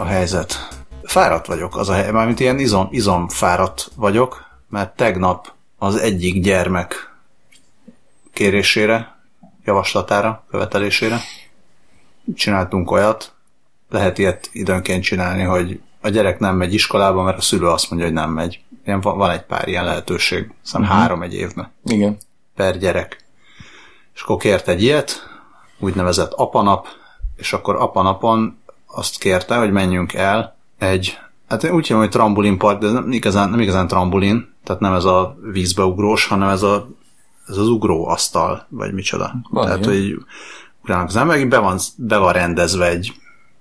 a helyzet? Fáradt vagyok, az a hely, mármint ilyen izom, izom fáradt vagyok, mert tegnap az egyik gyermek kérésére, javaslatára, követelésére csináltunk olyat, lehet ilyet időnként csinálni, hogy a gyerek nem megy iskolába, mert a szülő azt mondja, hogy nem megy. Ilyen, van, egy pár ilyen lehetőség, szóval uh-huh. három egy évben. Igen. Per gyerek. És akkor kért egy ilyet, úgynevezett apanap, és akkor apanapon azt kérte, hogy menjünk el egy, hát úgy hívom, hogy trambulinpark, de nem igazán, nem igazán trambulin, tehát nem ez a vízbeugrós, hanem ez, a, ez az ugró asztal, vagy micsoda. Van tehát, ilyen. hogy ugrálnak az emberek, be van, be van rendezve egy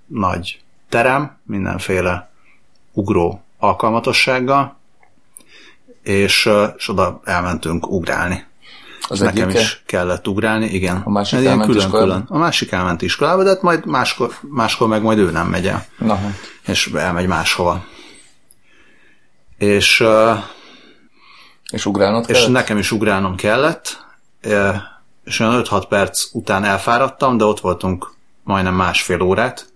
nagy terem, mindenféle ugró alkalmatossággal, és, és oda elmentünk ugrálni. Az nekem egyike? is kellett ugrálni, igen. A másik elment külön, iskolába? külön. A másik elment iskolába, de hát majd máskor, máskor meg majd ő nem megy el. Na. És elmegy máshova. És és ugrálnod És kellett? nekem is ugrálnom kellett, és olyan 5-6 perc után elfáradtam, de ott voltunk majdnem másfél órát,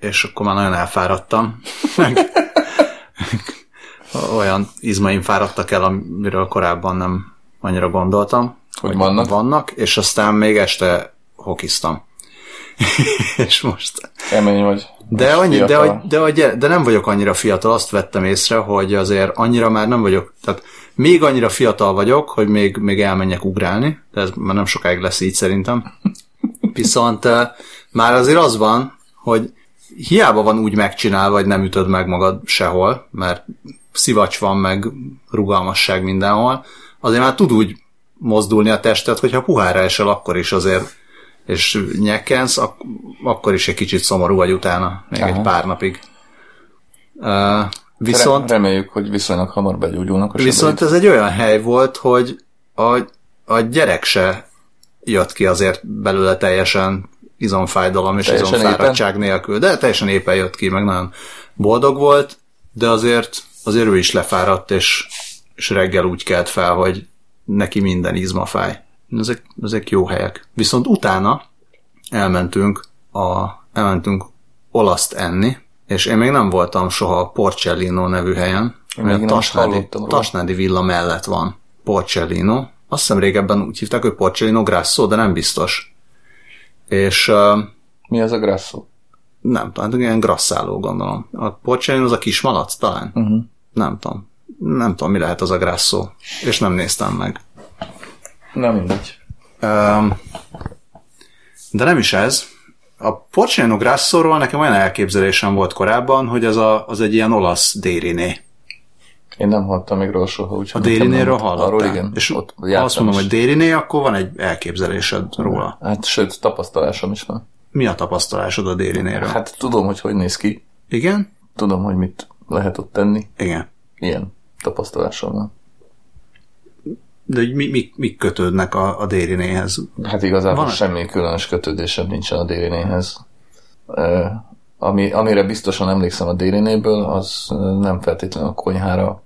és akkor már nagyon elfáradtam. olyan izmaim fáradtak el, amiről korábban nem annyira gondoltam. Hogy, hogy vannak? Vannak, és aztán még este hokiztam. és most... Kemény vagy. De, annyi, de, de, de, de nem vagyok annyira fiatal, azt vettem észre, hogy azért annyira már nem vagyok, tehát még annyira fiatal vagyok, hogy még, még elmenjek ugrálni, de ez már nem sokáig lesz így szerintem. Viszont uh, már azért az van, hogy hiába van úgy megcsinálva, hogy nem ütöd meg magad sehol, mert szivacs van, meg rugalmasság mindenhol, azért már tud úgy mozdulni a testet, hogyha puhára esel, akkor is azért és nyekkensz, ak- akkor is egy kicsit szomorú vagy utána, még Aha. egy pár napig. Uh, viszont... Reméljük, hogy viszonylag hamar begyógyulnak a Viszont ez egy olyan hely volt, hogy a, a gyerek se jött ki azért belőle teljesen izomfájdalom és teljesen izomfáradtság éppen. nélkül, de teljesen éppen jött ki, meg nagyon boldog volt, de azért, azért ő is lefáradt, és, és reggel úgy kelt fel, hogy neki minden izma fáj. Ezek, ezek jó helyek. Viszont utána elmentünk, a, elmentünk olaszt enni, és én még nem voltam soha a Porcellino nevű helyen, mert a Tasnádi, Tasnádi villa mellett van Porcellino. Azt hiszem régebben úgy hívták, hogy Porcellino Grasso, de nem biztos. És... Uh, Mi az a Grasso? Nem tudom, ilyen grasszáló gondolom. A Porcellino az a kis malac talán? Uh-huh. Nem tudom. Nem tudom, mi lehet az a Grasso. És nem néztem meg. Na mindegy. Um, de nem is ez. A Porcellino Grasszorról nekem olyan elképzelésem volt korábban, hogy az, a, az egy ilyen olasz dériné. Én nem hallottam még róla soha. Úgy a dérinéről hallottál? Arról igen. És ott ha azt mondom, is. hogy dériné, akkor van egy elképzelésed róla. Hát sőt, tapasztalásom is van. Mi a tapasztalásod a dérinéről? Hát tudom, hogy hogy néz ki. Igen? Tudom, hogy mit lehet ott tenni. Igen. Ilyen tapasztalásom van. De mi, mi, mi kötődnek a, a dérinéhez? Hát igazából Van semmi különös kötődésem nincsen a dérinéhez. Uh, ami, amire biztosan emlékszem a dérinéből, az nem feltétlenül a konyhára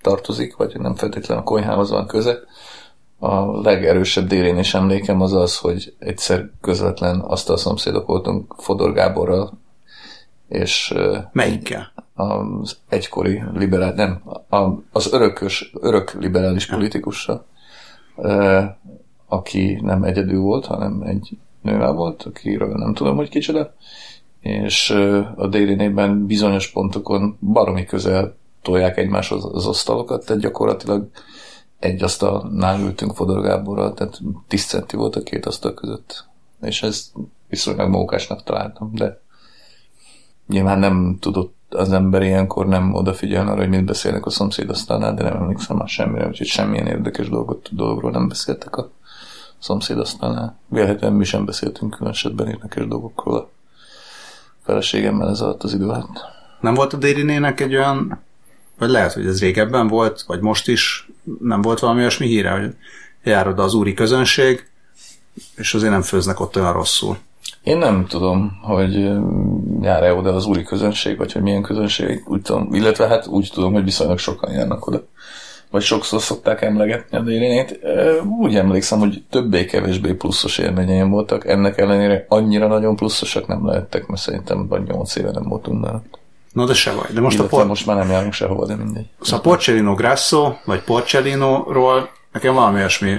tartozik, vagy nem feltétlenül a konyhához van köze. A legerősebb dérénés emlékem az az, hogy egyszer közvetlen azt a szomszédok voltunk Fodor Gáborral, és... Melyikkel? Az egykori liberál, nem, az örökös, örök liberális politikussal, aki nem egyedül volt, hanem egy nővel volt, akiről nem tudom, hogy kicsoda, és a délinében bizonyos pontokon baromi közel tolják egymáshoz az asztalokat, tehát gyakorlatilag egy asztalnál ültünk Fodor Gáborral, tehát 10 centi volt a két asztal között. És ez viszonylag mókásnak találtam, de nyilván nem tudott az ember ilyenkor nem odafigyel arra, hogy mit beszélnek a szomszéd asztalnál, de nem emlékszem már semmire, úgyhogy semmilyen érdekes dolgot, dologról nem beszéltek a szomszéd asztalnál. Vélhetően mi sem beszéltünk különösebben érdekes dolgokról a feleségemmel ez alatt az idő alatt. Nem volt a Dérinének egy olyan, vagy lehet, hogy ez régebben volt, vagy most is nem volt valami olyasmi híre, hogy járod az úri közönség, és azért nem főznek ott olyan rosszul. Én nem tudom, hogy jár-e oda az úri közönség, vagy hogy milyen közönség, úgy tudom, illetve hát úgy tudom, hogy viszonylag sokan járnak oda. vagy sokszor szokták emlegetni a délinét. Úgy emlékszem, hogy többé-kevésbé pluszos élményeim voltak, ennek ellenére annyira nagyon pluszosak nem lehettek, mert szerintem vagy 8 éve nem voltunk már. Na de se vagy. De most, a por... most már nem járunk sehova, de mindegy. Szóval a Porcellino Grasso, vagy Porcellino-ról nekem valami olyasmi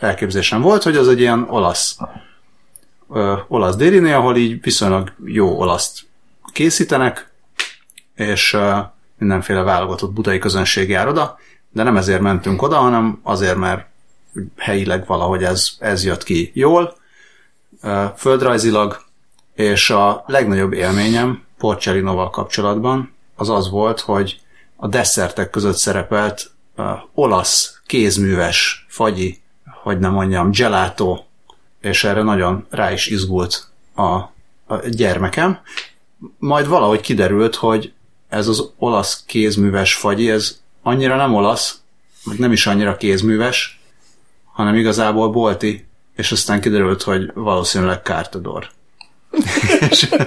elképzésem volt, hogy az egy ilyen olasz ö, olasz dériné, ahol így viszonylag jó olaszt készítenek, és ö, mindenféle válogatott budai közönség jár oda, de nem ezért mentünk oda, hanem azért, mert helyileg valahogy ez, ez jött ki jól, ö, földrajzilag, és a legnagyobb élményem Porcelinoval kapcsolatban az az volt, hogy a desszertek között szerepelt uh, olasz, kézműves, fagyi, hogy nem mondjam, gelato, és erre nagyon rá is izgult a, a gyermekem. Majd valahogy kiderült, hogy ez az olasz kézműves fagyi, ez annyira nem olasz, meg nem is annyira kézműves, hanem igazából bolti, és aztán kiderült, hogy valószínűleg kártador. és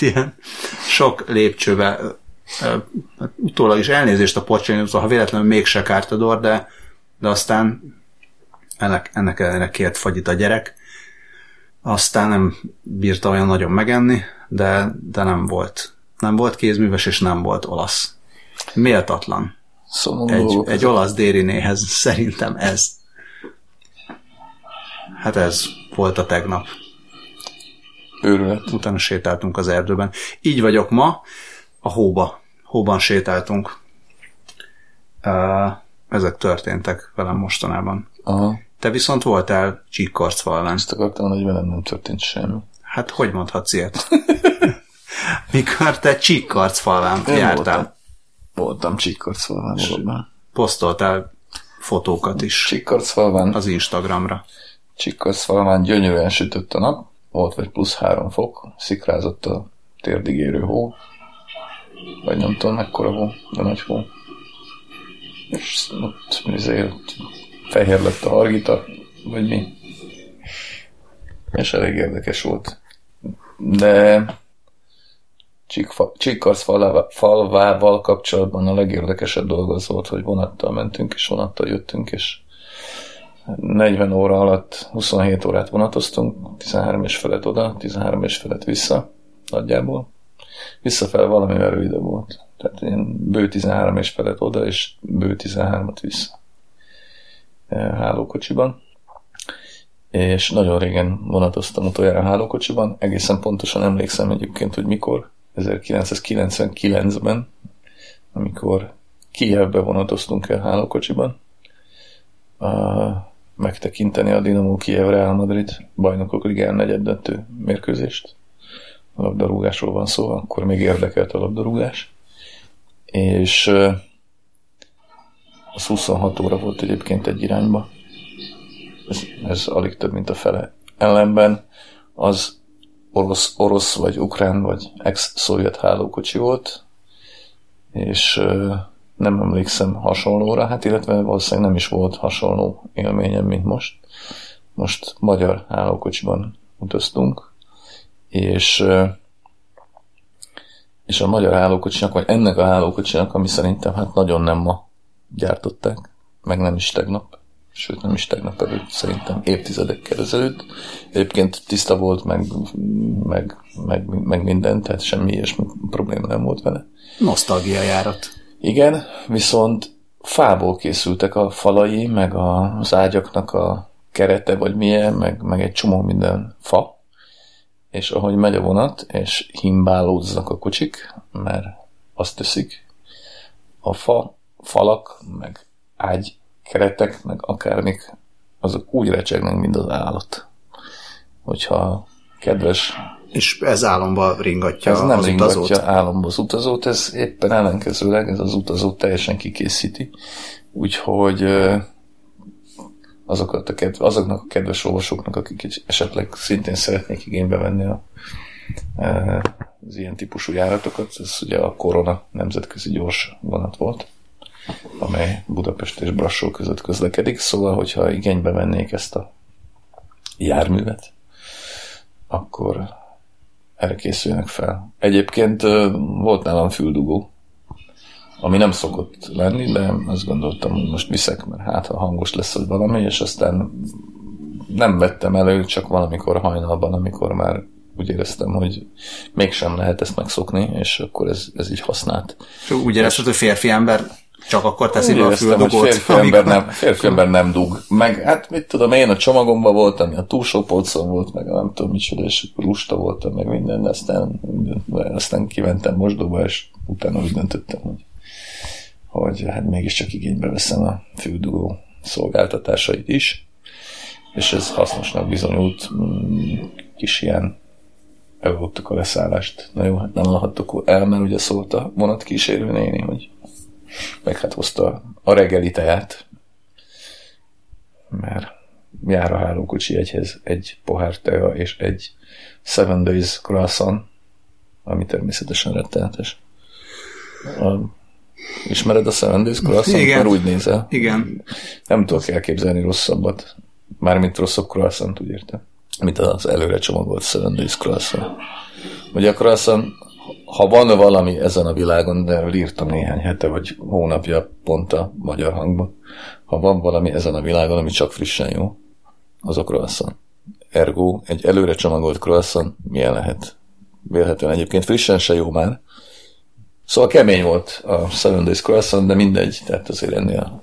ilyen sok lépcsőbe hát utólag is elnézést a pocsényútól, ha véletlenül mégse kártador, de, de aztán ennek, ennek ellenére kért fagyit a gyerek. Aztán nem bírta olyan nagyon megenni, de, de nem volt. Nem volt kézműves, és nem volt olasz. Méltatlan. Szóval egy, egy olasz dérinéhez szerintem ez. Hát ez volt a tegnap. Őrület. Utána sétáltunk az erdőben. Így vagyok ma, a hóba. Hóban sétáltunk. Ezek történtek velem mostanában. Aha. Te viszont voltál Csíkkarcfalván. Ezt akartam hogy velem nem történt semmi. Hát hogy mondhatsz ilyet? Mikor te Csíkkarcfalván Én jártál? Voltam, voltam Csíkkarcfalván valóban. Posztoltál fotókat is. Csíkkarcfalván. Az Instagramra. Csíkkarcfalván gyönyörűen sütött a nap, volt vagy plusz három fok, szikrázott a térdig érő hó, vagy nem tudom mekkora hó, de nagy hó. És ott, ott fehér lett a hargita, vagy mi. És elég érdekes volt. De Csíkkarsz falvával kapcsolatban a legérdekesebb dolog az volt, hogy vonattal mentünk, és vonattal jöttünk, és 40 óra alatt 27 órát vonatoztunk, 13 és felett oda, 13 és felett vissza, nagyjából. Visszafele valamivel rövidebb volt. Tehát én bő 13 és felett oda, és bő 13-at vissza. Hálókocsiban. És nagyon régen vonatoztam utoljára hálókocsiban. Egészen pontosan emlékszem egyébként, hogy mikor. 1999-ben, amikor Kijevbe vonatoztunk el hálókocsiban megtekinteni a Dinamo Kiev Real Madrid bajnokok ligán negyeddöntő mérkőzést. A labdarúgásról van szó, akkor még érdekelt a labdarúgás. És az 26 óra volt egyébként egy irányba. Ez, ez alig több, mint a fele. Ellenben az orosz, orosz vagy ukrán, vagy ex-szovjet hálókocsi volt, és nem emlékszem hasonlóra, hát illetve valószínűleg nem is volt hasonló élményem, mint most. Most magyar hálókocsiban utaztunk, és és a magyar hálókocsinak, vagy ennek a hálókocsinak, ami szerintem hát nagyon nem ma gyártották, meg nem is tegnap, sőt nem is tegnap előtt, szerintem évtizedekkel ezelőtt. Egyébként tiszta volt, meg, meg, meg, meg minden, tehát semmi ilyesmi probléma nem volt vele. Nosztalgia járat. Igen, viszont fából készültek a falai, meg az ágyaknak a kerete, vagy milyen, meg, meg egy csomó minden fa, és ahogy megy a vonat, és himbálódznak a kocsik, mert azt teszik, a fa, falak, meg ágy keretek, meg akármik, azok úgy recsegnek, mint az állat. Hogyha kedves és ez álomba ringatja Ez nem az ringatja utazót. álomba az utazót, ez éppen ellenkezőleg, ez az utazót teljesen kikészíti. Úgyhogy azokat a kedv, azoknak a kedves olvasóknak, akik esetleg szintén szeretnék igénybe venni a, az ilyen típusú járatokat, ez ugye a Korona nemzetközi gyors vonat volt, amely Budapest és Brassó között közlekedik, szóval, hogyha igénybe vennék ezt a járművet, akkor erre készüljenek fel. Egyébként volt nálam füldugó ami nem szokott lenni, de azt gondoltam, hogy most viszek, mert hát ha hangos lesz, hogy valami, és aztán nem vettem elő, csak valamikor hajnalban, amikor már úgy éreztem, hogy mégsem lehet ezt megszokni, és akkor ez, ez így használt. Úgy érezted, hogy férfi ember csak akkor teszi be a füldugót. Férfi, amikor... ember nem, férfi ember nem dug. Meg hát mit tudom, én a csomagomban voltam, a túlsó polcon volt, meg nem tudom micsoda, és lusta voltam, meg minden, de aztán, aztán kimentem mosdóba, és utána úgy döntöttem, hogy, hogy hát mégiscsak igénybe veszem a füldugó szolgáltatásait is, és ez hasznosnak bizonyult mm, kis ilyen elvottuk a leszállást. Na jó, hát nem alhattuk el, mert ugye szólt a vonat kísérő néni, hogy meg hát hozta a reggeli teát, mert jár a hálókocsi egyhez egy pohár tea és egy Seven Days croissant, ami természetesen rettenetes. A, ismered a Seven Days croissant? Igen. Úgy nézel. Igen. Nem tudok elképzelni rosszabbat. Mármint rosszabb croissant, úgy értem. Mint az előre csomagolt Seven Days croissant. Ugye a croissant ha van valami ezen a világon, de írtam néhány hete vagy hónapja pont a magyar hangban, ha van valami ezen a világon, ami csak frissen jó, az a croissant. Ergo, egy előre csomagolt croissant milyen lehet? Vélhetően egyébként frissen se jó már. Szóval kemény volt a Seven Days Croissant, de mindegy, tehát azért ennél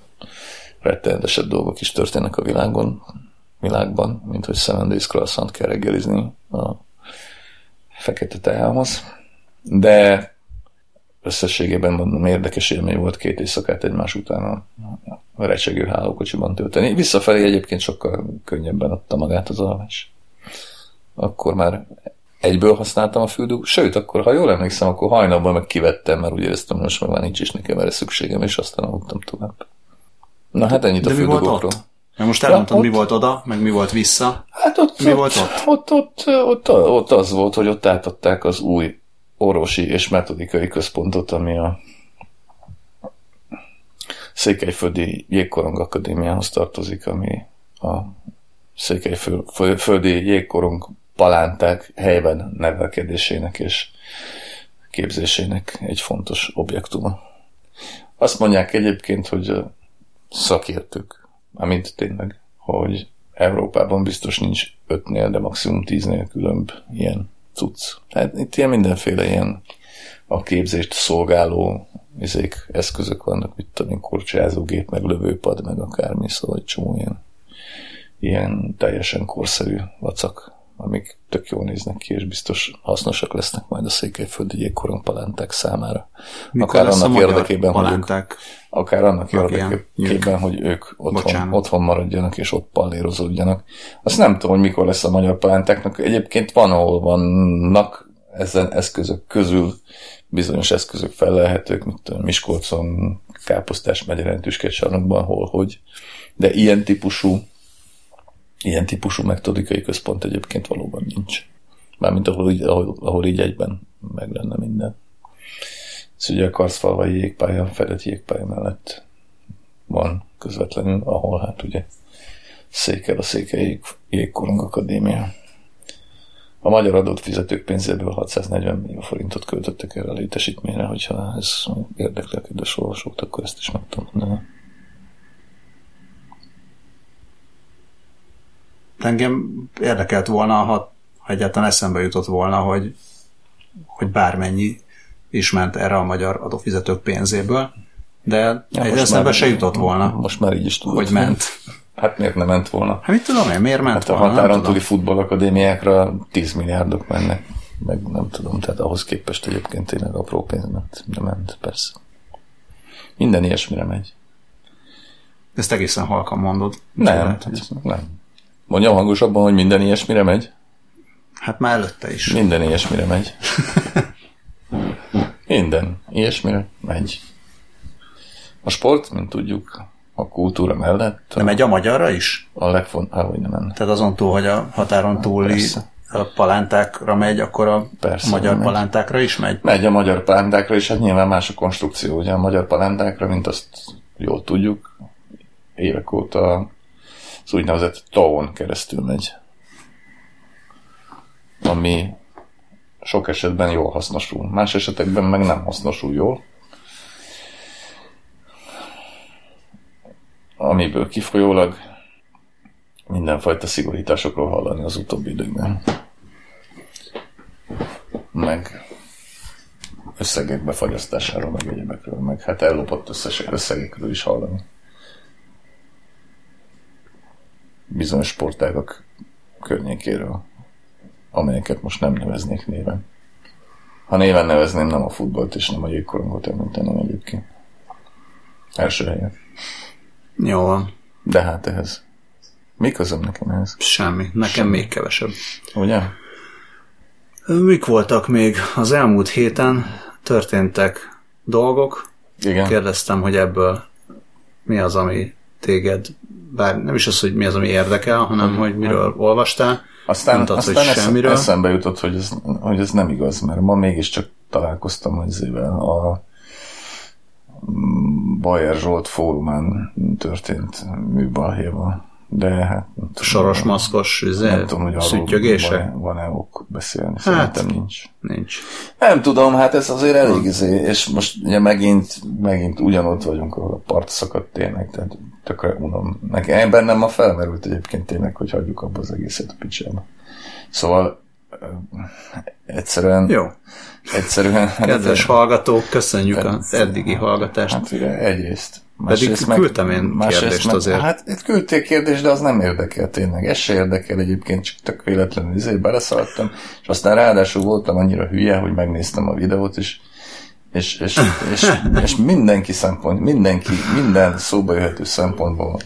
rettenetesebb dolgok is történnek a világon, világban, mint hogy Seven Days Croissant kell reggelizni a fekete teához de összességében mondom, érdekes élmény volt két éjszakát egymás után a, recsegő hálókocsiban tölteni. Visszafelé egyébként sokkal könnyebben adta magát az alvás. Akkor már egyből használtam a füldug, sőt, akkor, ha jól emlékszem, akkor hajnalban meg kivettem, mert úgy éreztem, hogy most meg már nincs is nekem erre szükségem, és aztán aludtam tovább. Na hát ennyit De a füldugokról. Mert most elmondtad, ja, mi volt oda, meg mi volt vissza. Hát ott, mi ott, volt? Ott, ott, ott, ott, ott az volt, hogy ott átadták az új orvosi és metodikai központot, ami a Székelyföldi Jégkorong Akadémiához tartozik, ami a Székelyföldi Jégkorong palánták helyben nevelkedésének és képzésének egy fontos objektuma. Azt mondják egyébként, hogy szakértők, amint tényleg, hogy Európában biztos nincs ötnél, de maximum tíznél különb ilyen cucc. Tehát itt ilyen mindenféle ilyen a képzést szolgáló izék, eszközök vannak, mit tudom, korcsázógép, meg lövőpad, meg akármi, szóval egy csomó ilyen, ilyen teljesen korszerű vacak, amik tök jól néznek ki, és biztos hasznosak lesznek majd a székelyföldi jégkorong palánták számára. Mikor akár annak érdekében, hogy ők, akár annak érdekében, hogy ők otthon, otthon maradjanak, és ott pallérozódjanak. Azt nem tudom, hogy mikor lesz a magyar palántáknak. Egyébként van, ahol vannak ezen eszközök közül bizonyos eszközök felelhetők, mint tudom, Miskolcon, Káposztás megyeren, Tüsketsarnokban, hol, hogy. De ilyen típusú Ilyen típusú metodikai központ egyébként valóban nincs. Mármint ahol így, ahol, ahol így egyben meg lenne minden. Ez ugye a Karszfalvai jégpálya, fedett jégpálya mellett van közvetlenül, ahol hát ugye székel a Székely jég, Jégkorong Akadémia. A magyar adott fizetők pénzéből 640 millió forintot költöttek erre a létesítményre, hogyha ez érdekli a kedves olvasót, akkor ezt is meg tudom mondani. Engem érdekelt volna, ha, ha egyáltalán eszembe jutott volna, hogy, hogy bármennyi is ment erre a magyar adófizetők pénzéből, de ja, egy eszembe se jutott volna. Most már így is tudod. Hogy ment. Hát miért nem ment volna? Hát mit tudom én, miért ment hát volna? a határon túli futballakadémiákra 10 milliárdok mennek, meg nem tudom, tehát ahhoz képest egyébként tényleg apró pénz ment, de ment, persze. Minden ilyesmire megy. Ezt egészen halkan mondod. Nem, nem. Mondjam hangosabban, hogy minden ilyesmire megy? Hát már előtte is. Minden ilyesmire megy. minden ilyesmire megy. A sport, mint tudjuk, a kultúra mellett. De megy a magyarra is? A legfontosabb, hogy nem menne. Tehát azon túl, hogy a határon túli Persze. palántákra megy, akkor a Persze, magyar megy. palántákra is megy? Megy a magyar palántákra is, hát nyilván más a konstrukció. Ugye a magyar palántákra, mint azt jól tudjuk, évek óta az úgynevezett tau keresztül megy. Ami sok esetben jól hasznosul, más esetekben meg nem hasznosul jól. Amiből kifolyólag mindenfajta szigorításokról hallani az utóbbi időkben. Meg összegek befagyasztásáról, meg egyebekről, meg hát ellopott összes összegekről is hallani. Bizonyos sportágak környékéről, amelyeket most nem neveznék néven. Ha néven nevezném, nem a futballt és nem a jégkorongot említeném egyébként. Első helyen. Jó van. De hát ehhez. Mi közöm nekem ehhez? Semmi. Nekem Semmi. még kevesebb. Ugye? Mik voltak még? Az elmúlt héten történtek dolgok. Igen. Kérdeztem, hogy ebből mi az, ami téged, bár nem is az, hogy mi az, ami érdekel, hanem hogy miről olvastál. Aztán, Mondtad, aztán hogy semmiről. eszembe jutott, hogy ez, hogy ez nem igaz, mert ma mégiscsak találkoztam ezével a Bayer Zsolt fórumán történt műbalhéval. De hát... Soros maszkos izé, nem tudom, hogy szüttyögése? Van-e ok beszélni? Hát, Szerintem nincs. Nincs. Nem tudom, hát ez azért elég izé, és most ugye megint, megint ugyanott vagyunk, ahol a part szakadt tényleg, tehát tökre unom. Nekem bennem ma felmerült egyébként tényleg, hogy hagyjuk abba az egészet a picsába. Szóval egyszerűen... Jó. Egyszerűen... Hát Kedves hát, hallgatók, köszönjük az eddigi hallgatást. Hát ugye egyrészt. Pedig küldtem én kérdést meg, azért. Hát küldtél kérdést, de az nem érdekel tényleg. Ez se érdekel egyébként, csak tök véletlenül izé beleszaladtam, és aztán ráadásul voltam annyira hülye, hogy megnéztem a videót, és és, és, és, és mindenki szempont, mindenki, minden szóba jöhető szempontból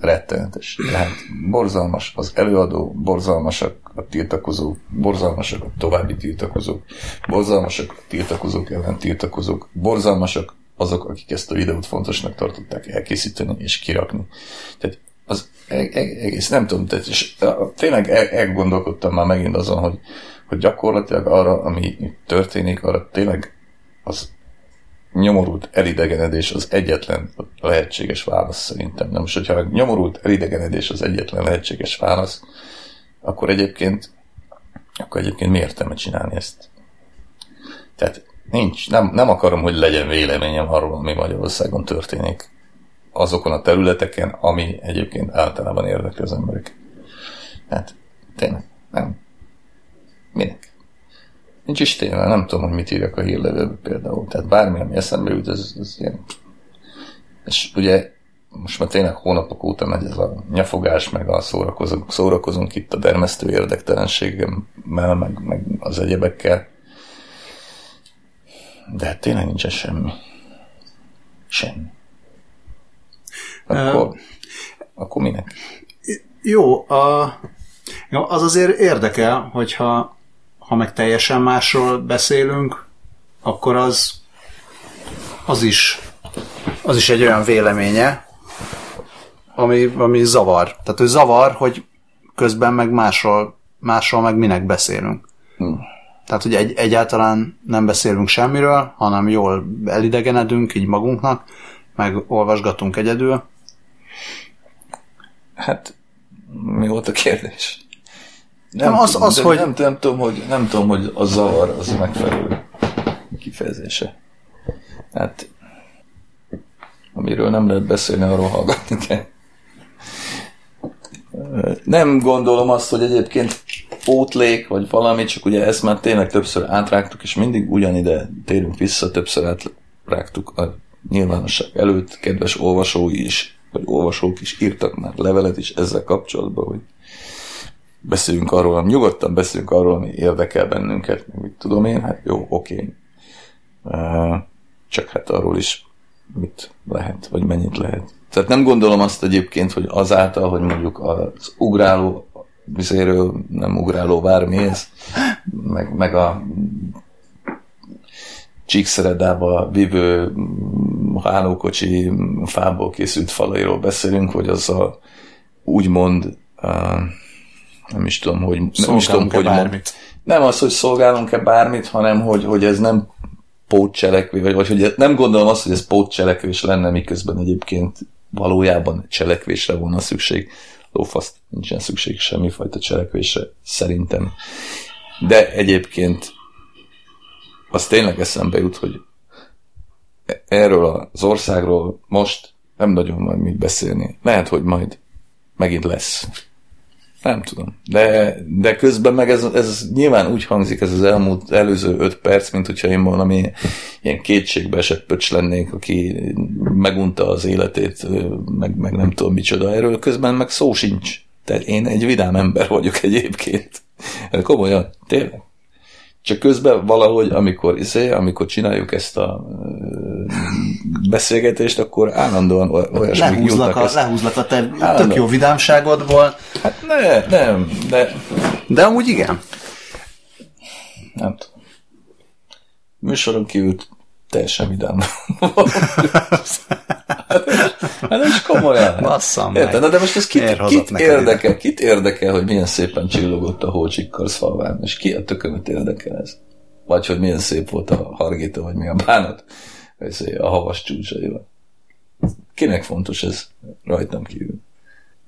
rettenetes. Tehát borzalmas az előadó, borzalmasak a tiltakozók, borzalmasak a további tiltakozók, borzalmasak a tiltakozók ellen tiltakozók, borzalmasak azok, akik ezt a videót fontosnak tartották elkészíteni és kirakni. Tehát az e- e- egész, nem tudom, tehát, és tényleg elgondolkodtam már megint azon, hogy, hogy gyakorlatilag arra, ami történik, arra tényleg az nyomorult elidegenedés az egyetlen lehetséges válasz szerintem. Nem most, hogyha a nyomorult elidegenedés az egyetlen lehetséges válasz, akkor egyébként akkor egyébként mi értelme csinálni ezt? Tehát nincs, nem, nem akarom, hogy legyen véleményem arról, ami Magyarországon történik azokon a területeken, ami egyébként általában érdekli az emberek. Hát tényleg, nem. Minek? Nincs is tényleg, nem tudom, hogy mit írjak a hírlevőbe például. Tehát bármi, ami eszembe jut, ez, ez ilyen. És ugye most már tényleg hónapok óta megy ez a nyafogás, meg a szórakozunk, szórakozunk itt a dermesztő érdektelenségemmel, meg, meg az egyebekkel. De hát tényleg nincsen semmi. Semmi. Akkor, uh, akkor minek? Jó, a, az azért érdekel, hogyha ha meg teljesen másról beszélünk, akkor az, az is, az is egy olyan véleménye, ami, ami zavar. Tehát, hogy zavar, hogy közben meg másról, másról meg minek beszélünk. Hmm. Tehát, hogy egy, egyáltalán nem beszélünk semmiről, hanem jól elidegenedünk így magunknak, meg olvasgatunk egyedül. Hát, mi volt a kérdés? Nem, nem az, az nem, hogy... Nem, nem, tudom, hogy... nem tudom, hogy a zavar az megfelelő kifejezése. Hát, amiről nem lehet beszélni, arról hallgatni kell. Nem gondolom azt, hogy egyébként pótlék, vagy valami, csak ugye ezt már tényleg többször átrágtuk, és mindig ugyanide térünk vissza, többször átrágtuk a nyilvánosság előtt, kedves olvasói is, vagy olvasók is írtak már levelet is ezzel kapcsolatban, hogy beszéljünk arról, nyugodtan beszéljünk arról, ami érdekel bennünket, meg mit tudom én, hát jó, oké. Csak hát arról is mit lehet, vagy mennyit lehet. Tehát nem gondolom azt egyébként, hogy azáltal, hogy mondjuk az ugráló vizéről nem ugráló ez, meg, meg a csíkszeredába vívő hálókocsi fából készült falairól beszélünk, hogy az a úgymond uh, nem is tudom, hogy nem is tudom, hogy bármit. Mond, nem az, hogy szolgálunk-e bármit, hanem hogy, hogy ez nem pótcselekvés, vagy, vagy hogy nem gondolom azt, hogy ez pótcselekvés lenne, miközben egyébként valójában cselekvésre volna szükség. Lófaszt nincsen szükség semmifajta cselekvésre, szerintem. De egyébként az tényleg eszembe jut, hogy erről az országról most nem nagyon van mit beszélni. Lehet, hogy majd megint lesz. Nem tudom. De, de közben meg ez, ez nyilván úgy hangzik ez az elmúlt előző öt perc, mint hogyha én valami ilyen kétségbe esett pöcs lennék, aki megunta az életét, meg, meg nem tudom micsoda erről, közben meg szó sincs. Tehát én egy vidám ember vagyok egyébként. Komolyan, tényleg. Csak közben valahogy, amikor, izé, amikor csináljuk ezt a beszélgetést, akkor állandóan olyasmi jutnak. A, ezt. lehúzlak a te állandóan. tök jó vidámságodból. Hát ne, nem, de... De amúgy igen. Nem tudom. Műsoron kívül teljesen vidám. hát, is komolyan. Basszam Érted? Na, de most ez kit, kit érdekel? Ide. Kit érdekel, hogy milyen szépen csillogott a Hócsikkar szalván? És ki a tökömet érdekel ez? Vagy hogy milyen szép volt a Hargita, vagy mi a bánat a havas csúcsaival. Kinek fontos ez rajtam kívül?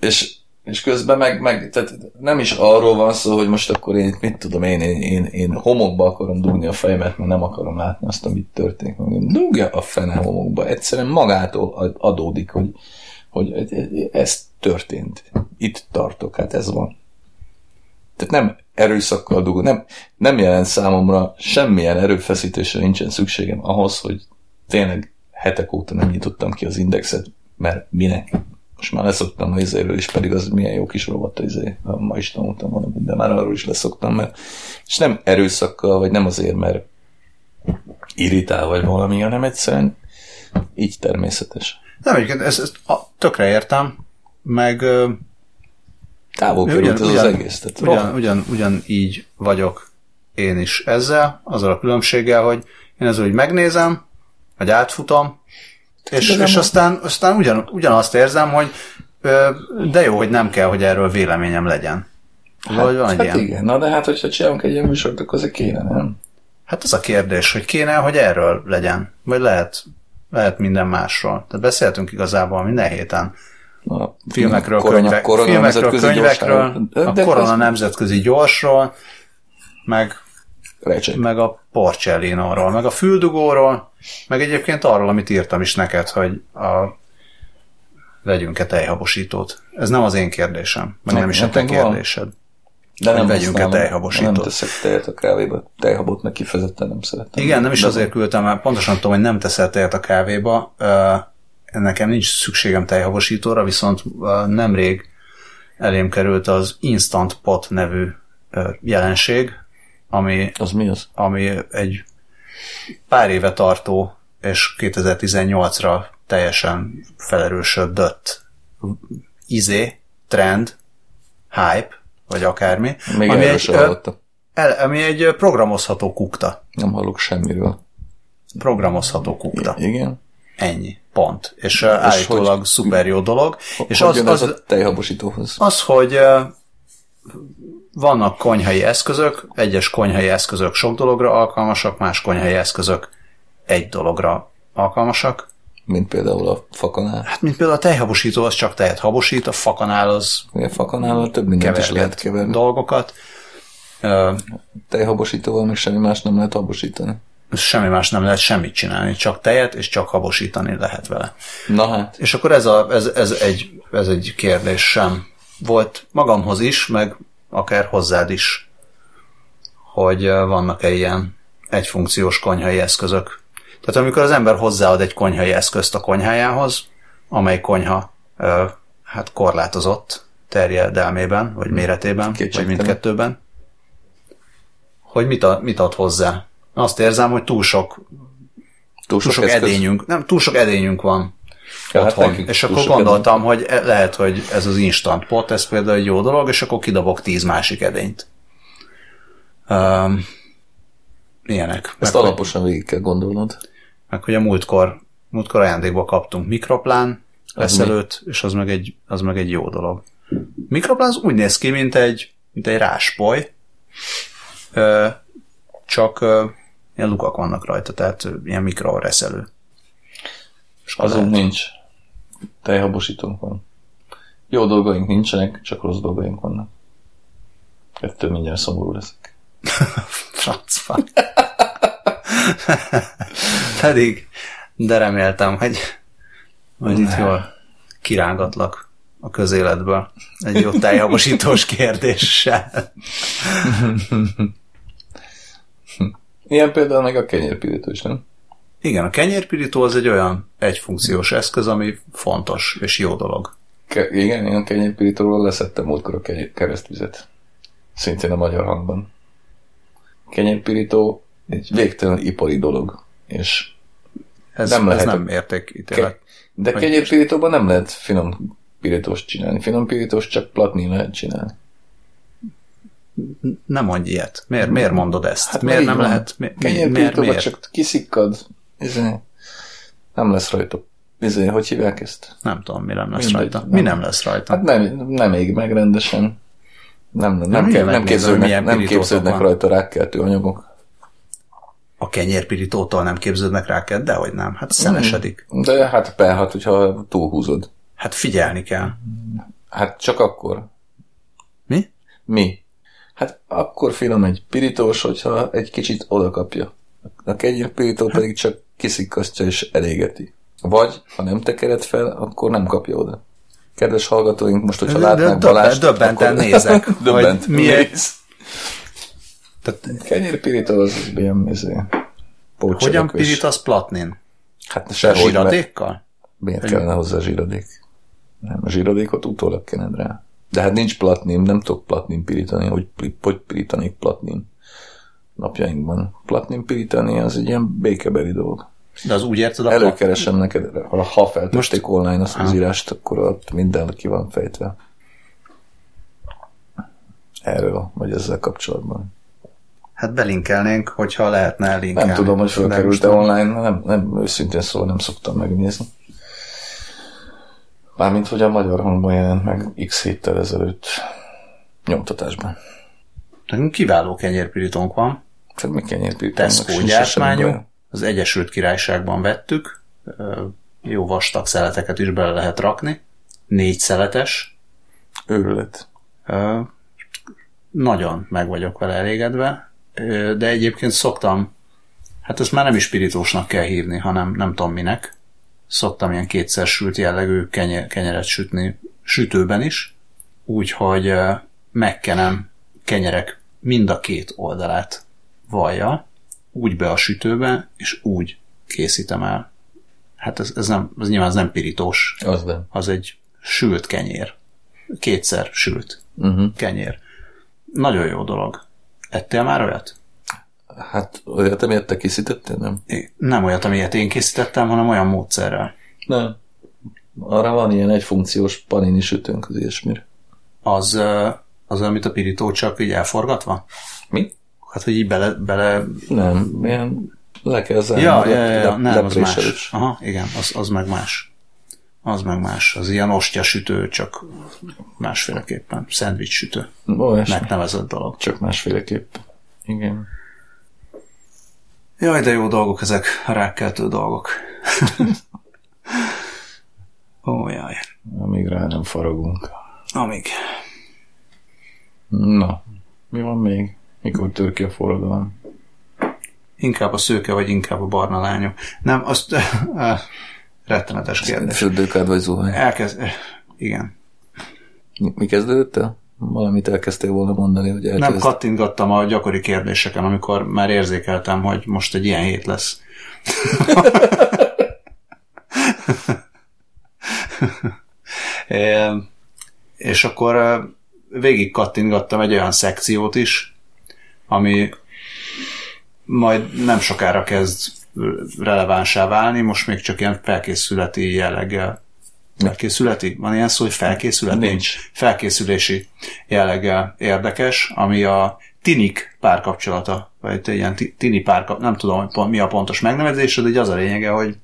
És, és közben meg, meg tehát nem is arról van szó, hogy most akkor én, mit tudom, én, én, én, én homokba akarom dugni a fejemet, mert nem akarom látni azt, amit történik. Dugja a fene homokba. Egyszerűen magától adódik, hogy, hogy ez történt. Itt tartok, hát ez van. Tehát nem erőszakkal dugó, nem, nem jelent számomra semmilyen erőfeszítésre nincsen szükségem ahhoz, hogy tényleg hetek óta nem nyitottam ki az indexet, mert minek? Most már leszoktam az izéről is, pedig az milyen jó kis az izé. Ma is tanultam valamit, de már arról is leszoktam, mert és nem erőszakkal, vagy nem azért, mert irritál vagy valami, hanem egyszerűen így természetes. Nem, egyébként ezt, ezt a, tökre értem, meg távol került ez ugyan, az egész. Tehát ugyan, ugyan, ugyan, így vagyok én is ezzel, azzal a különbséggel, hogy én ezzel úgy megnézem, vagy átfutom, és, és aztán, aztán ugyan, ugyanazt érzem, hogy de jó, hogy nem kell, hogy erről véleményem legyen. Hát, van hát egy ilyen. igen, na de hát, hogyha csinálunk egy ilyen műsort, akkor azért kéne, nem? Hát az a kérdés, hogy kéne, hogy erről legyen, vagy lehet, lehet minden másról. Tehát beszéltünk igazából minden héten a filmekről, korona, könyve, korona filmekről, könyvekről, a korona nemzetközi gyorsról, meg Recsek. meg a Porcellinóról, meg a füldugóról, meg egyébként arról, amit írtam is neked, hogy a vegyünk-e tejhabosítót. Ez nem az én kérdésem, meg nem, is a te kérdésed. De nem vegyünk-e tejhabosítót. Nem teszek tejet a kávéba. Tejhabot meg kifejezetten nem szeretem. Igen, nem is De azért küldtem, mert pontosan tudom, hogy nem teszel tejet a kávéba. Nekem nincs szükségem tejhabosítóra, viszont nemrég elém került az Instant Pot nevű jelenség, ami, az mi az? ami egy pár éve tartó, és 2018-ra teljesen felerősödött izé, trend, hype, vagy akármi. Még ami egy, el, ami egy programozható kukta. Nem hallok semmiről. Programozható kukta. I- igen. Ennyi. Pont. És, és állítólag hogy, szuper jó dolog. Hogy és az, az, a tejhabosítóhoz? Az, hogy vannak konyhai eszközök, egyes konyhai eszközök sok dologra alkalmasak, más konyhai eszközök egy dologra alkalmasak. Mint például a fakanál? Hát, mint például a tejhabosító, az csak tejet habosít, a fakanál az... A fakanál több mindent is lehet keverni. Dolgokat. Tejhabosítóval még semmi más nem lehet habosítani. Semmi más nem lehet semmit csinálni, csak tejet és csak habosítani lehet vele. Na hát. És akkor ez, a, ez, ez, egy, ez egy kérdés sem volt magamhoz is, meg akár hozzád is, hogy vannak-e ilyen egyfunkciós konyhai eszközök. Tehát amikor az ember hozzáad egy konyhai eszközt a konyhájához, amely konyha hát korlátozott terjedelmében, vagy méretében, Kétségtelen. vagy mindkettőben, hogy mit, a, mit ad hozzá. Azt érzem, hogy túl sok, túl sok, túl sok edényünk, nem, túl sok edényünk van ja, otthon. Hát és akkor gondoltam, hogy e- lehet, hogy ez az instant pot, ez például egy jó dolog, és akkor kidobok tíz másik edényt. Um, ilyenek. Ezt meg, alaposan végig kell gondolnod. Meg hogy a múltkor, múltkor ajándékba kaptunk mikroplán reszelőt, és az meg, egy, az meg egy jó dolog. Mikroplán az úgy néz ki, mint egy, mint egy ráspoly, csak ilyen lukak vannak rajta, tehát ilyen mikroreszelő. Azon nincs. Tejhabosítónk van. Jó dolgaink nincsenek, csak rossz dolgaink vannak. Ettől mindjárt szomorú leszek. Francfa. Pedig, de reméltem, hogy Hogy itt jól kirángatlak a közéletből egy jó teljavasítós kérdéssel. Ilyen például meg a kenyérpirító is, nem? Igen, a kenyérpirító az egy olyan egyfunkciós eszköz, ami fontos és jó dolog. Ke- igen, én a kenyérpirítóról leszettem múltkor a kenyér- keresztvizet. Szintén a magyar hangban. Kenyérpirító egy végtelen ipari dolog, és Ez Nem lehet ez nem értékítélet. de Hogy- kenyérpirítóban nem lehet finom pirítóst csinálni. Finom pirítóst csak platnin lehet csinálni. Nem mondj ilyet. Miért, miért mondod ezt? Hát miért nem van. lehet? Mi, mi, miért, miért? csak kiszikkad. Izé, nem lesz rajta. Izé, hogy hívják ezt? Nem tudom, mi nem lesz Mindegy, rajta. nem. Mi nem lesz rajta? Hát nem, nem ég meg rendesen. Nem, nem, nem, kell, nem, képződnek, nem képződnek rajta rákkeltő anyagok. A kenyérpirítótól nem képződnek rá kell, de hogy nem. Hát szenesedik. De hát perhat, hogyha túlhúzod. Hát figyelni kell. Hát csak akkor. Mi? Mi? Hát akkor finom egy pirítós, hogyha egy kicsit odakapja. A kenyérpirító Hát- pedig csak kiszikkasztja és elégeti. Vagy, ha nem tekered fel, akkor nem kapja oda. Kedves hallgatóink, most, hogyha látnák döbben- Balást, döbbenten nézek, hogy döbbent miért- néz. Tehát Kenyérpirító az ilyen izé, hogyan pirítasz platnin? Hát mert Zsíradékkal? miért kellene hozzá zsíradék? Nem, a zsíradékot utólag kened rá. De hát nincs platnin, nem tudok platnin pirítani, hogy, hogy pirítanék platnin napjainkban. Platnin pirítani az egy ilyen békebeli dolog. De az úgy érted, a plat... Előkeresem neked, ha- feltették online azt az írást, akkor ott minden ki van fejtve. Erről, vagy ezzel kapcsolatban. Hát belinkelnénk, hogyha lehetne elinkelni. Nem tudom, hogy felkerült-e most online, nem, nem, őszintén szóval nem szoktam megnézni. Mármint, hogy a magyar hangban jelent meg x héttel ezelőtt nyomtatásban. Kiváló kenyérpirítónk van. Tehát mi kenyérpirítani? Tesco gyártmányú. Az Egyesült Királyságban vettük. Jó vastag szeleteket is bele lehet rakni. Négy szeletes. Őrület. Nagyon meg vagyok vele elégedve. De egyébként szoktam, hát ezt már nem is spirítósnak kell hívni, hanem nem tudom minek. Szoktam ilyen kétszer sült jellegű kenyer, kenyeret sütni sütőben is, úgyhogy megkenem kenyerek mind a két oldalát vajjal, úgy be a sütőbe, és úgy készítem el. Hát ez, ez, nem, ez nyilván ez nem pirítós, Az nem. az egy sült kenyér. Kétszer sült Uh-huh. kenyér. Nagyon jó dolog. Ettél már olyat? Hát olyat, amiért te készítettél, nem? É, Nem olyat, amilyet én készítettem, hanem olyan módszerrel. Nem. Arra van ilyen egyfunkciós panini sütőnk az ilyesmire. Az, az amit a pirító csak így elforgatva? Mi? Hát, hogy így bele, bele Nem, ilyen le kell zárni. Ja, ja, ja, ja, nem, az más. Aha, igen, az, az meg más. Az meg más. Az ilyen ostya sütő, csak másféleképpen. Szendvics sütő. Olyasmi. Megnevezett dolog. Csak másféleképp. Igen. Jaj, de jó dolgok ezek, rákkeltő dolgok. Ó, jaj. Amíg rá nem faragunk. Amíg. Na, mi van még? Mikor tör ki a forradalom? Inkább a szőke, vagy inkább a barna lányok. Nem, azt... rettenetes kérdés. Fürdőkád vagy zuhany? Elkezd... Igen. Mi kezdődött el? Valamit elkezdtél volna mondani, hogy Nem elkezd. kattintgattam a gyakori kérdéseken, amikor már érzékeltem, hogy most egy ilyen hét lesz. É, és akkor ö, végig kattintgattam egy olyan szekciót is, ami majd nem sokára kezd relevánsá válni, most még csak ilyen felkészületi jelleggel. Felkészületi? Van ilyen szó, hogy felkészületi? Nincs. Felkészülési jelleggel érdekes, ami a tinik párkapcsolata, vagy egy ilyen ti- tini párkap, nem tudom, hogy mi a pontos megnevezés, de az a lényege, hogy,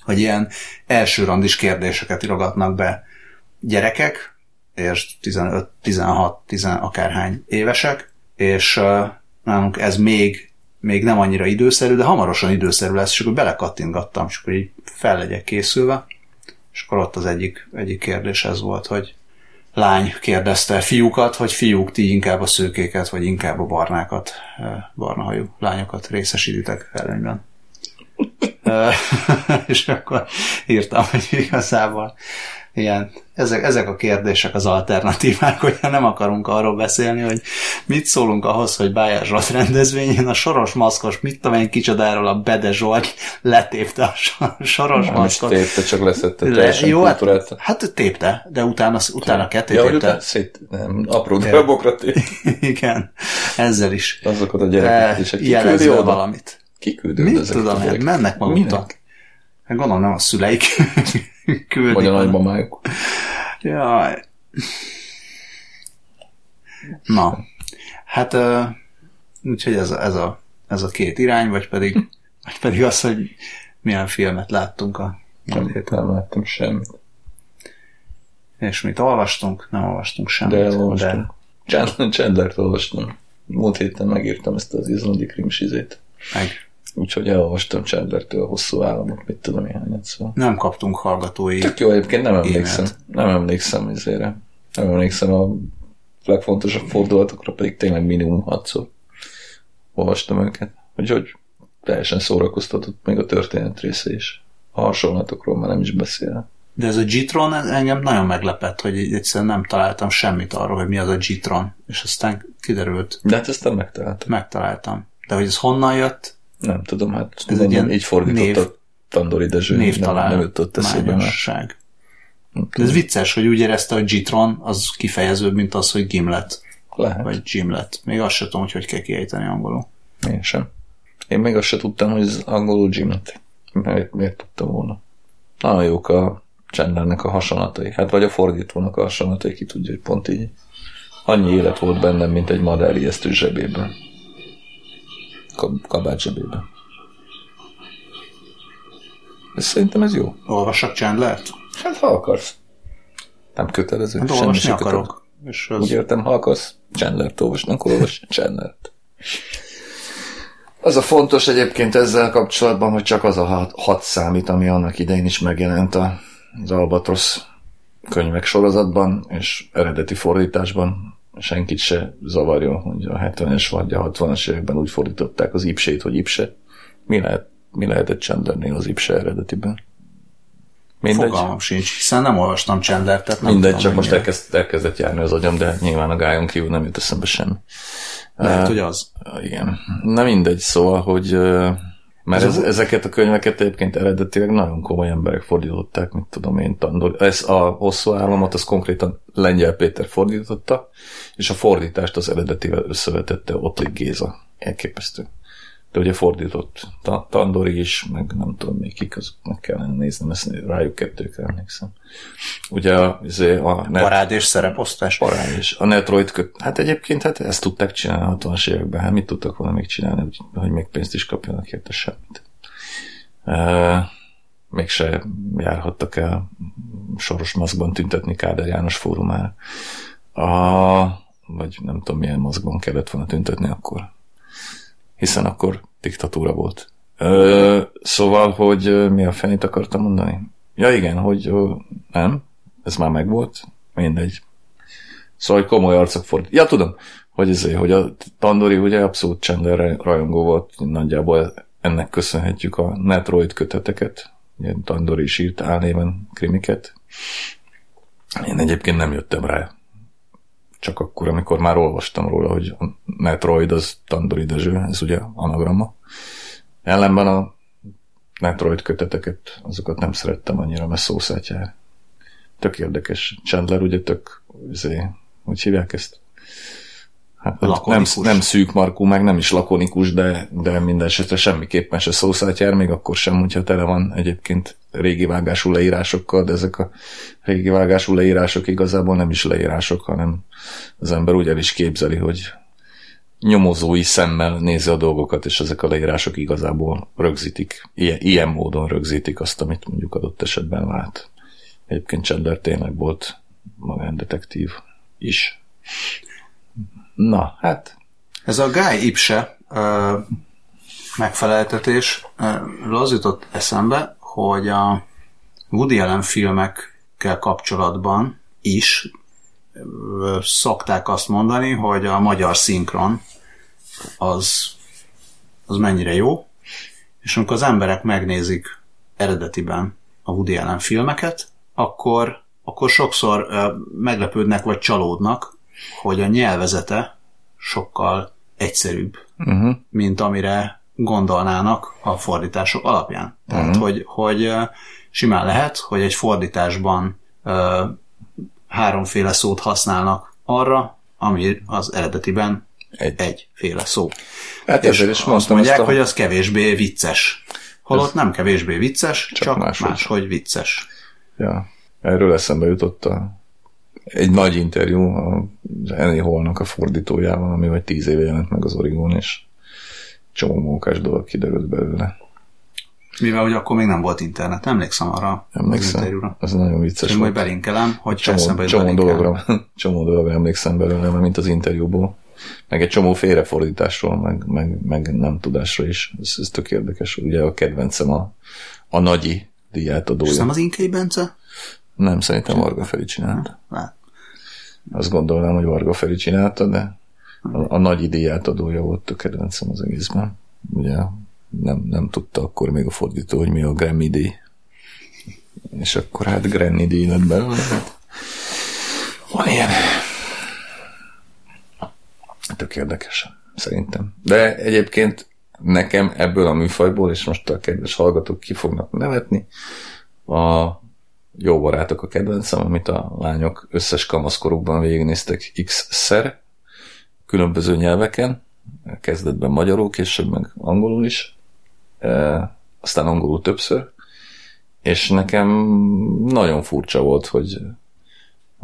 hogy ilyen elsőrandis kérdéseket irogatnak be gyerekek, és 15, 16, 10 akárhány évesek, és nálunk ez még, még nem annyira időszerű, de hamarosan időszerű lesz, és akkor belekattintgattam, és akkor így fel legyek készülve, és akkor ott az egyik, egyik kérdés ez volt, hogy lány kérdezte fiúkat, hogy fiúk, ti inkább a szőkéket, vagy inkább a barnákat, eh, barnahajú lányokat részesítitek előnyben. és akkor írtam, hogy igazából ilyen, ezek, ezek a kérdések az alternatívák, hogy nem akarunk arról beszélni, hogy mit szólunk ahhoz, hogy Bájár Zsolt rendezvényén a soros maszkos, mit tudom én kicsodáról a Bede Zsolt letépte a soros nem maszkot. Nem tépte, csak leszette Le, jó, hát, hát tépte, de utána, utána ketté ja, tépte. Utána szét, nem, apró darabokra tépte. Igen, ezzel is. Azokat a gyerekeket is. Jelezve valamit. Kiküldő. Mit tudom én, mennek maguknak. Hát gondolom nem a szüleik küldik. Vagy a nagymamájuk. Jaj. Na, hát uh, úgyhogy ez, ez, a, ez a két irány, vagy pedig, vagy pedig az, hogy milyen filmet láttunk a nem, nem láttam semmit. És mit olvastunk? Nem olvastunk semmit. De elolvastunk. De... Chandler-t olvastam. Múlt héten megírtam ezt az izlandi krimsizét. Meg. Úgyhogy elolvastam Chandlertől a hosszú államot, mit tudom én hányat szó. Nem kaptunk hallgatói Tök jó, egyébként nem emlékszem. Émet. Nem emlékszem ezére. Nem emlékszem a legfontosabb fordulatokra, pedig tényleg minimum hatszor olvastam őket. Úgyhogy teljesen szórakoztatott még a történet része is. A hasonlatokról már nem is beszél. De ez a Gitron engem nagyon meglepett, hogy egyszerűen nem találtam semmit arról, hogy mi az a Gitron, és aztán kiderült. De hát ezt nem megtaláltam. Megtaláltam. De hogy ez honnan jött, nem tudom, hát ez egy ilyen így fordított név, Tandori Dezső. Névtalál nem, nem jutott eszébe. De ez vicces, hogy úgy érezte, hogy Gitron az kifejezőbb, mint az, hogy Gimlet. Lehet. Vagy Gimlet. Még azt sem tudom, hogy hogy kell kiejteni angolul. Én sem. Én még azt sem tudtam, hogy ez angolul Gimlet. Miért, miért tudtam volna? Nagyon jók a Chandlernek a hasonlatai. Hát vagy a fordítónak a hasonlatai, ki tudja, hogy pont így. Annyi élet volt bennem, mint egy madár ijesztő zsebében kabát zsebében. Ez szerintem ez jó. Olvassak Chandlert? Hát ha akarsz. Nem kötelező. Hát olvasni akarok. És az... Úgy értem, ha akarsz Chandlert olvasni, akkor olvas Chandlert. Az a fontos egyébként ezzel kapcsolatban, hogy csak az a hat, hat számít, ami annak idején is megjelent az Albatrosz könyvek sorozatban, és eredeti fordításban senkit se zavarjon, hogy a 70-es vagy a 60-as években úgy fordították az ipsét, hogy ipse. Mi, lehet, mi lehetett Chandlernél az ipse eredetiben? Mindegy. Fogalmam sincs, hiszen nem olvastam Chandler, tehát nem Mindegy, csak most elkezd, elkezdett járni az agyam, de nyilván a gájon kívül nem jut eszembe semmi. Lehet, uh, hogy az. Igen. Na mindegy, szóval, hogy uh, mert ez, ezeket a könyveket egyébként eredetileg nagyon komoly emberek fordították, mint tudom én, Tandor. Ez a hosszú államot, az konkrétan Lengyel Péter fordította, és a fordítást az eredetivel összevetette Ottlik Géza. Elképesztő. De ugye fordított Tandori is, meg nem tudom még kik, azok meg kellene néznem, ezt rájuk kettőkre emlékszem. Ugye a, izé, a, net, parád és szereposztás. Parád és a Netroid köt, hát egyébként hát ezt tudták csinálni a 60-as években, hát mit tudtak volna még csinálni, hogy, hogy még pénzt is kapjanak érte semmit. E, mégse járhattak el soros maszkban tüntetni Káder János fórumára. A, vagy nem tudom milyen mozgón kellett volna tüntetni akkor. Hiszen akkor diktatúra volt. Ö, szóval, hogy mi a fenét akartam mondani? Ja igen, hogy ö, nem, ez már megvolt, mindegy. Szóval, hogy komoly arcok fordít. Ja, tudom, hogy ezért, hogy a Tandori ugye abszolút Chandler rajongó volt, nagyjából ennek köszönhetjük a Netroid köteteket, ugye Tandori is írt álnéven krimiket. Én egyébként nem jöttem rá csak akkor, amikor már olvastam róla, hogy Metroid az Tandori Dezső, ez ugye anagramma. Ellenben a Metroid köteteket, azokat nem szerettem annyira, mert szószátjár. Tök érdekes. Chandler ugye tök, azért, hogy hívják ezt? Hát nem, nem szűk markú, meg nem is lakonikus, de, de minden esetre semmiképpen se szószátjár, még akkor sem, hogyha tele van egyébként régi vágású leírásokkal, de ezek a régi vágású leírások igazából nem is leírások, hanem az ember úgy el is képzeli, hogy nyomozói szemmel nézi a dolgokat, és ezek a leírások igazából rögzítik, ilyen, ilyen módon rögzítik azt, amit mondjuk adott esetben lát. Egyébként Chandler tényleg volt magándetektív is. Na, hát. Ez a Guy Ipse uh, megfeleltetés uh, az jutott eszembe, hogy a Woody Allen filmekkel kapcsolatban is uh, szokták azt mondani, hogy a magyar szinkron az, az mennyire jó, és amikor az emberek megnézik eredetiben a Woody Allen filmeket, akkor, akkor sokszor meglepődnek vagy csalódnak, hogy a nyelvezete sokkal egyszerűbb, uh-huh. mint amire gondolnának a fordítások alapján. Tehát, uh-huh. hogy, hogy simán lehet, hogy egy fordításban uh, háromféle szót használnak arra, ami az eredetiben egy. egyféle szó. Hát és ezért is azt mondják, a... hogy az kevésbé vicces. Holott Ez nem kevésbé vicces, csak, csak máshogy. máshogy vicces. Ja, erről eszembe jutott a, egy nagy interjú az Annie Hallnak a fordítójával, ami vagy tíz éve jelent meg az Origón, és csomó mókás dolog kiderült belőle. Mivel hogy akkor még nem volt internet, emlékszem arra emlékszem. az interjúra. Ez nagyon vicces Én majd belinkelem, hogy csomó, eszembe csomó dologra, csomó dologra emlékszem belőle, mint az interjúból. Meg egy csomó félrefordításról, meg, meg, meg nem tudásra is. Ez, ez tök érdekes. Ugye a kedvencem a, a nagyi díját adója. És nem az Inkei Bence? Nem, szerintem Varga Feri csinálta. Hát. Azt gondolnám, hogy Varga Feri csinálta, de a, a nagy díját adója volt a kedvencem az egészben. Ugye nem, nem tudta akkor még a fordító, hogy mi a Grammy díj. És akkor hát Grammy díj lett belőle. Van ilyen. Tök érdekes, szerintem. De egyébként nekem ebből a műfajból, és most a kedves hallgatók ki fognak nevetni, a jó barátok a kedvencem, amit a lányok összes kamaszkorukban végignéztek x-szer, különböző nyelveken, kezdetben magyarul, később meg angolul is, e, aztán angolul többször, és nekem nagyon furcsa volt, hogy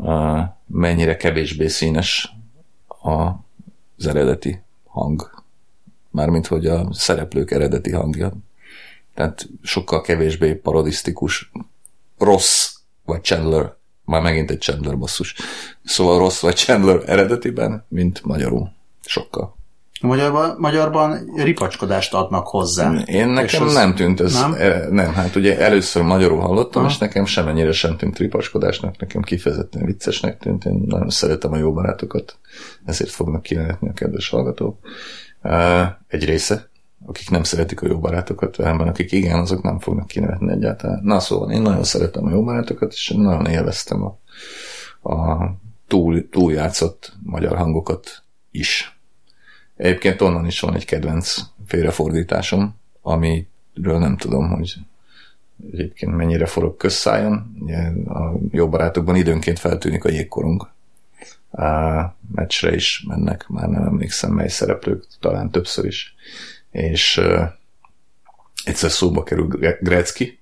e, mennyire kevésbé színes az eredeti hang. Mármint, hogy a szereplők eredeti hangja. Tehát sokkal kevésbé parodisztikus, rossz, vagy Chandler már megint egy Chandler basszus. Szóval rossz vagy Chandler eredetiben, mint magyarul. Sokkal. Magyarban, magyarban ripacskodást adnak hozzá. Én nekem az... nem tűnt ez. Nem? E, nem, hát ugye először magyarul hallottam, ha. és nekem semennyire sem tűnt ripacskodásnak, nekem kifejezetten viccesnek tűnt, én nagyon szeretem a jó barátokat, ezért fognak kinevetni a kedves hallgatók. Egy része, akik nem szeretik a jó barátokat, ellenben akik igen, azok nem fognak kinevetni egyáltalán. Na szóval én nagyon szeretem a jó barátokat, és nagyon élveztem a, a túl, túljátszott magyar hangokat is. Egyébként onnan is van egy kedvenc félrefordításom, amiről nem tudom, hogy egyébként mennyire forog közszájon. A jó barátokban időnként feltűnik a jégkorunk. A meccsre is mennek, már nem emlékszem mely szereplők, talán többször is és uh, egyszer szóba kerül Grecki,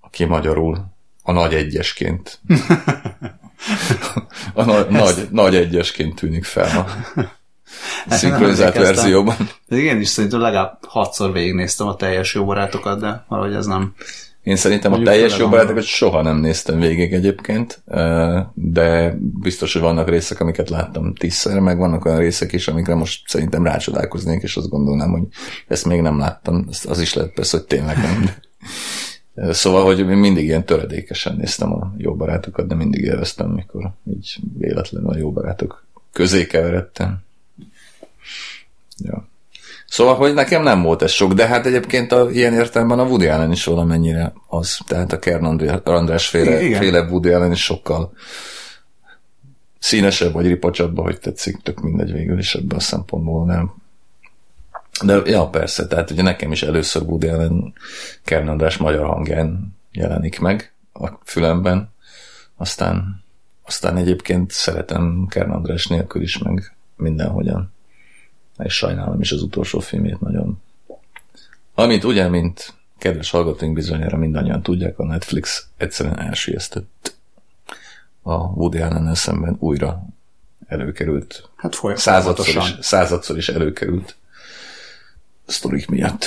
aki magyarul a nagy egyesként a na- nagy, nagy egyesként tűnik fel a szinkronizált verzióban. De igen, is szerintem legalább hatszor végignéztem a teljes jó barátokat, de valahogy ez nem én szerintem a teljes jó barátokat soha nem néztem végig egyébként, de biztos, hogy vannak részek, amiket láttam tízszer, meg vannak olyan részek is, amikre most szerintem rácsodálkoznék, és azt gondolnám, hogy ezt még nem láttam. Az is lehet persze, hogy tényleg nem. Szóval, hogy mindig ilyen töredékesen néztem a jó barátokat, de mindig élveztem, mikor így véletlenül a jó barátok közé keveredtem. Ja. Szóval, hogy nekem nem volt ez sok, de hát egyébként a, ilyen értelemben a Woody Allen is valamennyire az. Tehát a Kern András féle, féle Woody Allen is sokkal színesebb vagy ripacsabb, hogy tetszik, tök mindegy végül is ebben a szempontból nem. De ja, persze, tehát ugye nekem is először Woody Allen Kern András magyar hangján jelenik meg a fülemben, aztán, aztán egyébként szeretem Kern András nélkül is, meg mindenhogyan és sajnálom is az utolsó filmét nagyon. Amit ugye, mint kedves hallgatóink bizonyára mindannyian tudják, a Netflix egyszerűen elsüllyesztett a Woody allen szemben újra előkerült. Hát századszor is, századszor is előkerült sztorik miatt.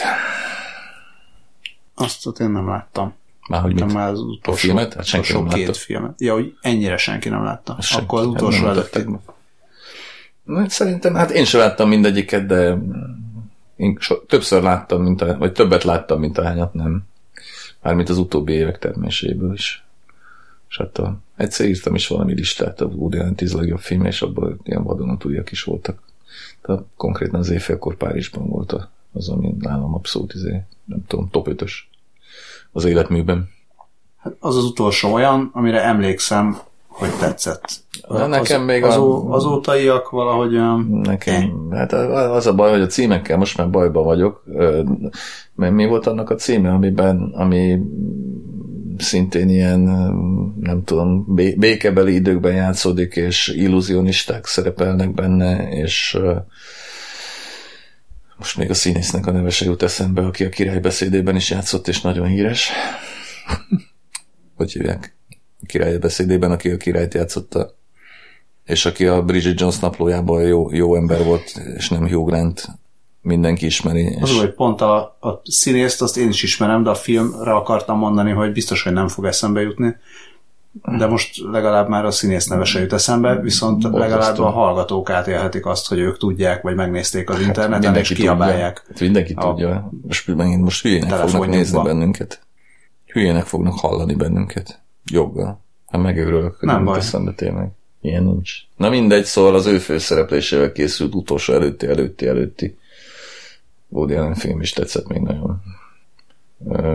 Azt ott én nem láttam. Már hogy mit? Már az utolsó, a filmet? Hát senki nem két látta. filmet. Ja, hogy ennyire senki nem látta. Azt Akkor az utolsó hát előtt Szerintem, hát én sem láttam mindegyiket, de én so, többször láttam, mint a, vagy többet láttam, mint a hányat nem. Mármint az utóbbi évek terméséből is. És hát a, egyszer írtam is valami listát a Woody Allen tíz legjobb film, és abban ilyen vadonatújak is voltak. Tehát konkrétan az éjfélkor Párizsban volt a Az, ami nálam abszolút, izé, nem tudom, top 5-ös az életműben. Hát az az utolsó olyan, amire emlékszem, hogy tetszett. Na, nekem az, még az, a... azótaiak valahogy olyan... Nekem, hát az a baj, hogy a címekkel most már bajba vagyok. Mert mi volt annak a címe, amiben, ami szintén ilyen, nem tudom, békebeli időkben játszódik, és illúzionisták szerepelnek benne, és most még a színésznek a neve se jut eszembe, aki a király beszédében is játszott, és nagyon híres. Hogy hívják? Király beszédében, aki a királyt játszotta. És aki a Bridget Jones naplójában jó, jó ember volt, és nem Hugh Grant, mindenki ismeri. Az, hogy pont a, a színészt azt én is ismerem, de a filmre akartam mondani, hogy biztos, hogy nem fog eszembe jutni. De most legalább már a színész neve se jut eszembe, viszont Borzasztó. legalább a hallgatók átélhetik azt, hogy ők tudják, vagy megnézték az interneten, hát és kiabálják. Hát mindenki a tudja. Most megint most hülyének fognak nézni bennünket. Hülyének fognak hallani bennünket. Joggal. Hát megőrülök, nem, baj. eszembe tényleg. Ilyen nincs. Na mindegy, szóval az ő főszereplésével készült utolsó előtti, előtti, előtti Woody Allen film is tetszett még nagyon.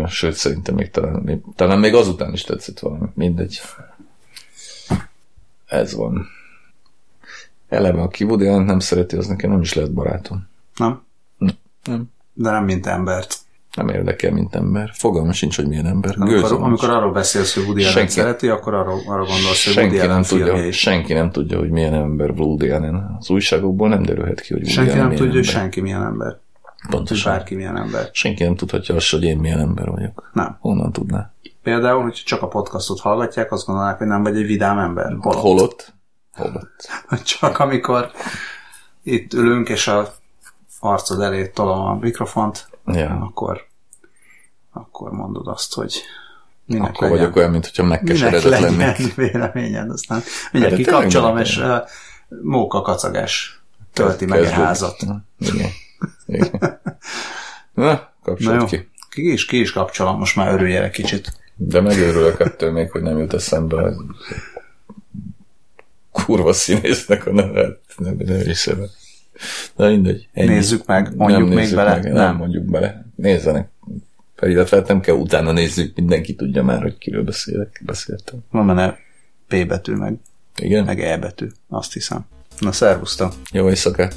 Sőt, szerintem még talán, talán még azután is tetszett valami. Mindegy. Ez van. Eleve, aki Woody Allen nem szereti, az nekem nem is lehet barátom. Nem? Nem. nem. De nem mint embert. Nem érdekel, mint ember. Fogalma sincs, hogy milyen ember. Amikor, amikor arról beszélsz, hogy Woody Allen szereti, akkor arról, arról gondolsz, hogy senki Woody Allen nem tudja, is. Senki nem tudja, hogy milyen ember Woody Allen. Az újságokból nem derülhet ki, hogy Woody Senki Allen nem tudja, hogy senki milyen ember. Pontosan. Bárki milyen ember. Senki nem tudhatja azt, hogy én milyen ember vagyok. Nem. Honnan tudná? Például, hogy csak a podcastot hallgatják, azt gondolnák, hogy nem vagy egy vidám ember. Holott. Holott. Holott. Csak amikor itt ülünk, és a arcod elé tolom a mikrofont, ja. akkor, akkor mondod azt, hogy minek Akkor legyen, vagyok olyan, mint hogyha megkeseredett lennék. véleményed, aztán mindjárt kikapcsolom, és uh, móka kacagás tölti meg a házat. Igen. Igen. Na, kapcsolat ki. Ki is, ki is kapcsolom, most már örülj egy kicsit. De megőrülök ettől még, hogy nem jut eszembe a kurva színésznek a neve. Nem, nem is szebe. Na mindegy. Ennyi. Nézzük meg, mondjuk nem még bele. Meg, nem. nem mondjuk bele. Nézzenek. Illetve hát nem kell utána nézzük, mindenki tudja már, hogy kiről beszélek, beszéltem. Van benne P betű, meg, Igen? meg E betű, azt hiszem. Na, szervusztok! Jó éjszakát!